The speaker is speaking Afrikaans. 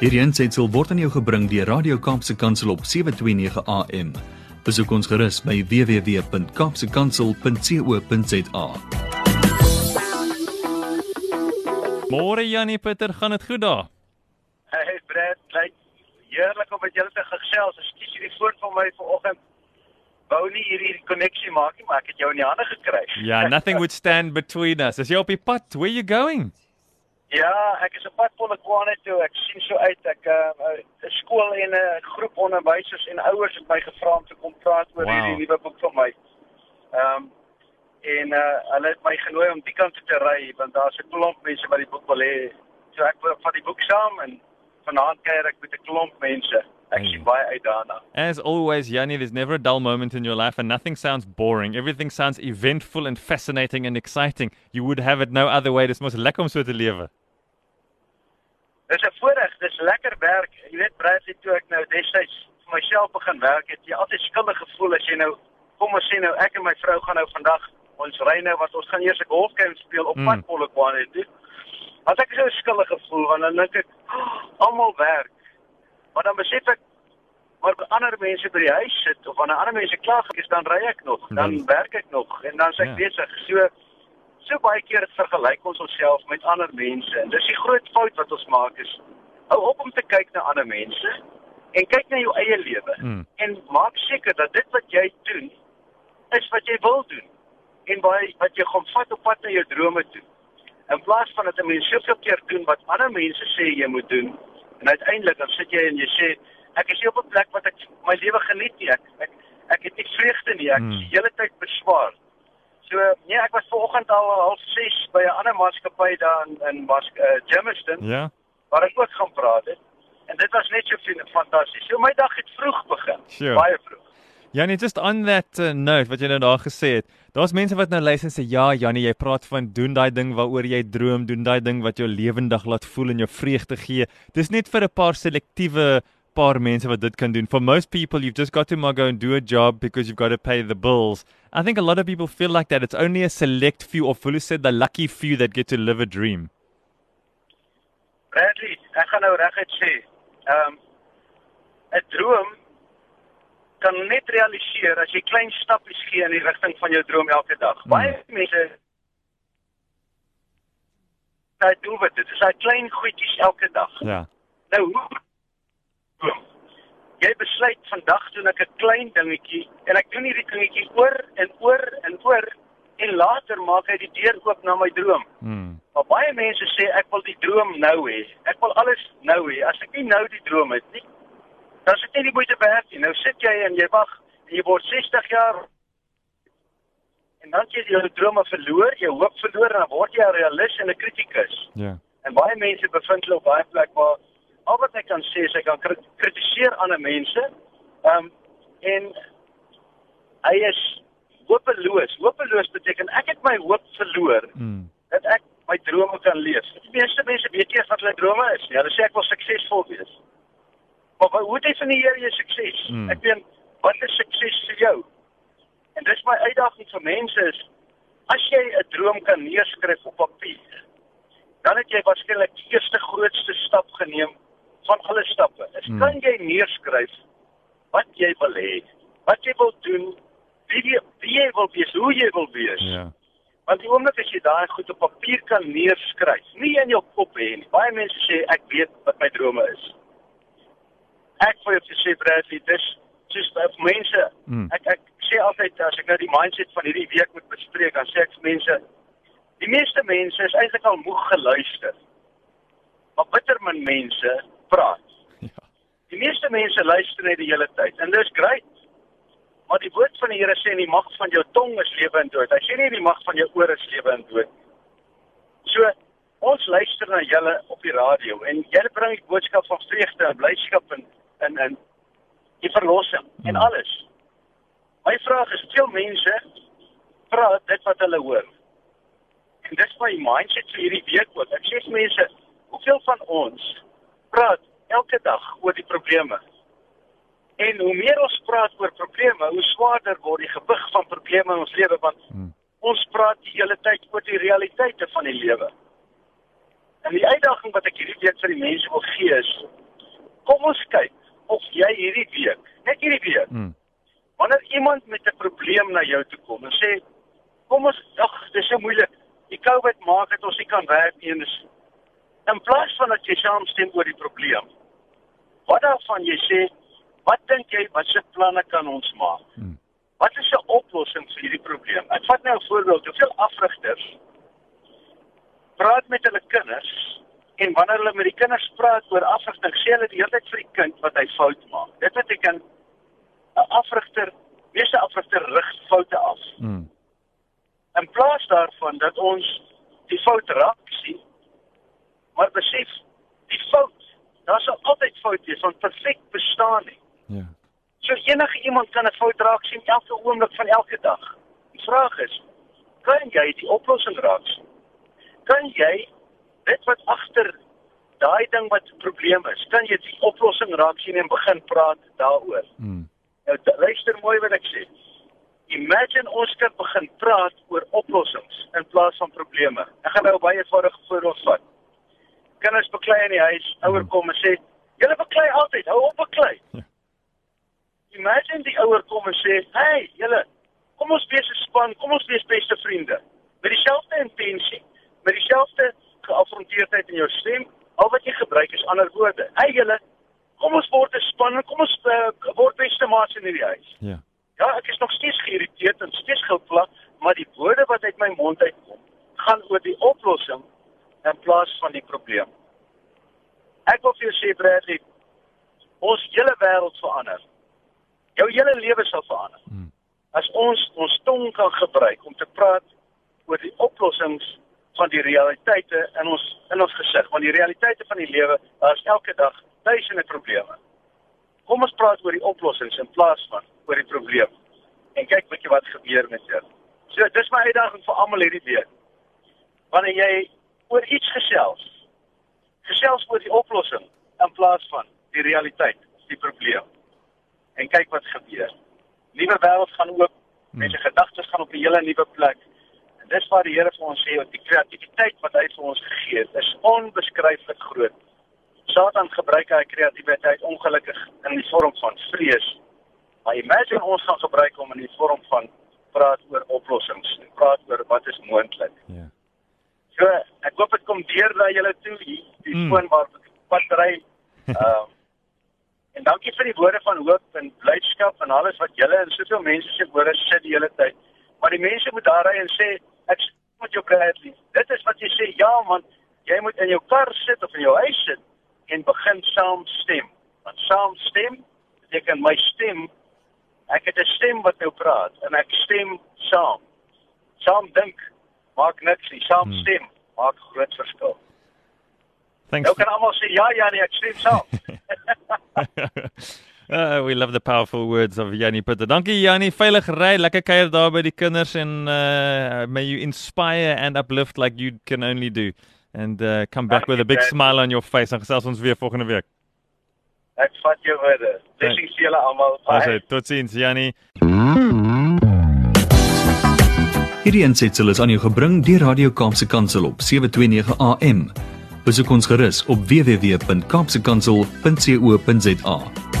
Hierdie aanseit word aan jou gebring deur Radio Kaapse Kansel op 7:29 AM. Besoek ons gerus by www.kapsekansel.co.za. Môre Janie Pieter, gaan dit goed daar? Hey Brad, lyk heerlik om met julle te gesels. Ek skiet hierdie foon van my vanoggend. Wou nie hierdie koneksie maak nie, maar ek het jou in die hande gekry. Ja, nothing would stand between us. As jy op die pad, where you going? Ja, ek is op pad vol Kwane toe. Ek sien so uit ek 'n uh, skool en 'n uh, groep onderwysers en ouers het my gevra om te kom praat oor Wow. hierdie nuwe boek van my. Ehm um, en uh, hulle het my genooi om die kant toe te ry want daar's 'n klomp mense wat die boek wil hê. So ek wil van die boek saam en vanaand kuier ek met 'n klomp mense. Ek Mm. sien baie uit daarna. As always, Janie, there's never a dull moment in your life and nothing sounds boring. Everything sounds eventful and fascinating and exciting. You would have it no other way. Dis mos lekker om so te lewe. Dis 'n voorreg, dis lekker werk. Jy weet Bradley toe ek nou destyds vir myself begin werk het, jy altyd skuldig gevoel as jy nou kom ons sê nou ek en my vrou gaan nou vandag ons ry nou wat ons gaan eers 'n golfkamp speel op Mm. pad Polokwane toe. As ek so skuldig gevoel want dan dink ek "Oh, almal werk. Maar dan besef ek maar ander mense by die huis sit of wanneer ander mense klaar is dan ry ek nog, dan Dan- werk ek nog en dan is ek Ja. besig. So so baie keer vergelyk ons onsself met ander mense en dis die groot fout wat ons maak is hou op om te kyk na ander mense en kyk na jou eie lewe Mm. en maak seker dat dit wat jy doen is wat jy wil doen en baie wat jy gaan vat op pad na jou drome toe. In plaas van dat 'n mens soveel keer doen wat ander mense sê jy moet doen en uiteindelik dan sit jy en jy sê ek is nie op 'n plek wat ek my lewe geniet nie. Ek ek, ek het nie vreugde nie. Ek is die hele tyd beswaar. So nee, ek was vanoggend al half 6 by 'n ander maatskappy daar in in Mas uh, Germiston Ja? waar ek ook gaan praat het. En dit was net so fantasties. So my dag het vroeg begin. Sure. Baie vroeg. Janie, just on that uh, note wat jy nou daar gesê het. Daar's mense wat nou luister en sê ja, Janie, jy praat van doen daai ding waaroor jy droom, doen daai ding wat jou lewendig laat voel en jou vreugde gee. Dis net vir 'n paar selektiewe paar mense wat dit kan doen. For most people, you've just got to go and do a job because you've got to pay the bills. I think a lot of people feel like that. It's only a select few of who said the lucky few that get to live a dream. Bradley, ek gaan nou reguit sê, ehm um, 'n droom kan net realiseer as jy klein stappies gee in die rigting van jou droom elke dag. Hmm. Baie mense daai doelwit, dit is daai klein goedjies elke dag. Ja. Nou hoe jy besluit vandag doen ek 'n klein dingetjie en ek doen hierdie dingetjie oor en oor en oor en later maak hy die deur oop na my droom. Mm. Maar baie mense sê ek wil die droom nou hê. Ek wil alles nou hê. As ek nie nou die droom het nie, dan is dit nie moeite werd nie. Nou sit jy en jy wag en jy word 60 jaar en dan jy jou drome verloor, jou hoop verloor en dan word jy 'n realis en 'n kritikus. Ja. En baie mense bevind hulle op baie plek waar al wat ek kan sê is ek kan kri- kritiseer ander mense. Ehm um, en hy is hopeloos. Hopeloos beteken ek het my hoop verloor Mm. dat ek my drome kan leef. Die meeste mense weet nie wat hulle drome is nie. Hulle sê ek wil suksesvol wees. Maar wat- hoe definieer jy sukses? Hmm. Ek meen, wat is sukses vir jou? En dis my uitdaging vir mense is as jy 'n droom kan neerskryf op papier, dan het jy waarskynlik die eerste grootste stap geneem van alle stappe. Is Hmm. kan jy neerskryf wat jy wil hê, wat jy wil doen, wie jy, wie jy wil wees, hoe jy wil wees. Ja. Want die oomblik as jy daai goed op papier kan neerskryf, nie in jou kop hê nie. Baie mense sê ek weet wat my drome is. Ek wil jou sê Bradley, dis soos vir mense. Mm. Ek ek sê altyd as ek nou die mindset van hierdie week moet bespreek, dan sê ek vir mense, die meeste mense is eintlik al moeg geluister. Maar bitter min mense praat. Ja. Die meeste mense luister net die hele tyd en dis great. Maar die woord van die Here sê in die mag van jou tong is lewe en dood. Hy sê nie in die mag van jou ore is lewe en dood. So ons luister na julle op die radio en julle bring die boodskap van vreugde en blydskap en en en die verlossing en Mm. alles. My vraag is veel mense praat dit wat hulle hoor. En dis my mindset vir hierdie week ook. Ek sê vir mense, hoeveel van ons praat elke dag oor die probleme? En hoe meer ons praat oor probleme, hoe swaarder word die gewig van probleme in ons lewe want Mm. ons praat die hele tyd oor die realiteite van die lewe. En die uitdaging wat ek hierdie week vir die mense wil gee is Kom ons kyk of jy hierdie week, net hierdie week, Mm. wanneer iemand met 'n probleem na jou toe kom en sê kom ons ag dis so moeilik die covid maak dat ons nie kan werk nie en is in plaas van dat jy saamstem oor die probleem wat daarvan jy sê wat dink jy wat se planne kan ons maak Hmm. wat is 'n oplossing vir hierdie probleem ek vat nou 'n voorbeeld hoeveel afrigters praat met hulle kinders en wanneer hulle met die kinders praat oor afrigting sê hulle die hele tyd vir die kind wat hy fout maak dit beteken 'n afrigter, meeste afrigter rig foute af. Mm. In plaas daarvan dat ons die fout raak sien, maar besef die fout, daar sal altyd foute wees want perfek bestaan nie. Ja. So enige iemand kan 'n fout raak sien elke oomblik van elke dag. Die vraag is, kan jy die oplossing raak sien? Kan jy dit wat agter daai ding wat 'n probleem is, kan jy die oplossing raak sien en begin praat daaroor? Mm. Nou luister mooi wat ek sê. Imagine ons kan begin praat oor oplossings in plaas van probleme. Ek gaan nou baie eenvoudige voorbeeld vat. Kinders beklei in die huis, ouer kom en sê, "Julle beklei altyd, hou op beklei." Ja. Imagine die ouer kom en sê, "Hey, julle, kom ons wees 'n span, kom ons wees beste vriende." Met dieselfde intensie, met dieselfde geaffronteerdheid in jou stem, al wat jy gebruik is ander woorde. Hey julle, kom ons word 'n span en kom ons uh, word beste maats in hierdie huis. Ja. Ja, ek is nog steeds geïrriteerd en steeds gepla, maar die woorde wat uit my mond uitkom, gaan oor die oplossing in plaas van die probleem. Ek wil vir jou sê Bradley, ons hele wêreld verander. Jou hele lewe sal verander. Mm. As ons ons tong kan gebruik om te praat oor die oplossings van die realiteite in ons in ons gesig, want die realiteite van die lewe, daar is elke dag duisende probleme. Kom ons praat oor die oplossings in plaas van oor die probleem. En kyk bietjie wat gebeur met jou. So dis my uitdaging vir almal hierdie week. Wanneer jy oor iets gesels, gesels oor die oplossing in plaas van die realiteit, die probleem. En kyk wat gebeur. Nuwe wêreld gaan oop. Mense gedagtes gaan op 'n hele nuwe plek. Dis waar die Here vir ons sê die kreatiwiteit wat hy vir ons gegee het, is onbeskryflik groot. Satan gebruik hy kreatiwiteit ongelukkig in die vorm van vrees. Maar imagine ons gaan gebruik hom in die vorm van praat oor oplossings praat oor wat is moontlik. Ja. So, ek hoop dit kom deur na julle toe hier, die Mm. foon waar battery. Ehm en dankie vir die woorde van hoop en blydskap en alles wat julle en soveel mense se woorde sê die hele tyd. Maar die mense moet daar ry en sê ek met jou Bradley. Dit is wat jy sê, ja man, jy moet in jou kar sit of in jou huis sit en begin saam stem. Want saam stem beteken my stem ek het 'n stem wat nou praat en ek stem saam. Saam dink maak niks nie, saam Hmm. stem maak groot verskil. Thanks. Nou kan almal sê ja ja nee, ek stem saam. Uh, we love the powerful words of Jannie Putte. Dankie Jannie, veilig ry, lekker kuier daar by die kinders en uh may you inspire and uplift like you can only do. And uh come back with a big Dankie, smile on your face. En gesels ons weer volgende week. Ek vat jou woorde. Blessings vir julle almal. Ons Bye. sê totsiens Jannie. Hierdie aansetsel is aan jou gebring deur Radio Kaapse Kansel op 729 AM. Besoek ons gerus op www.kaapsekansel.co.za.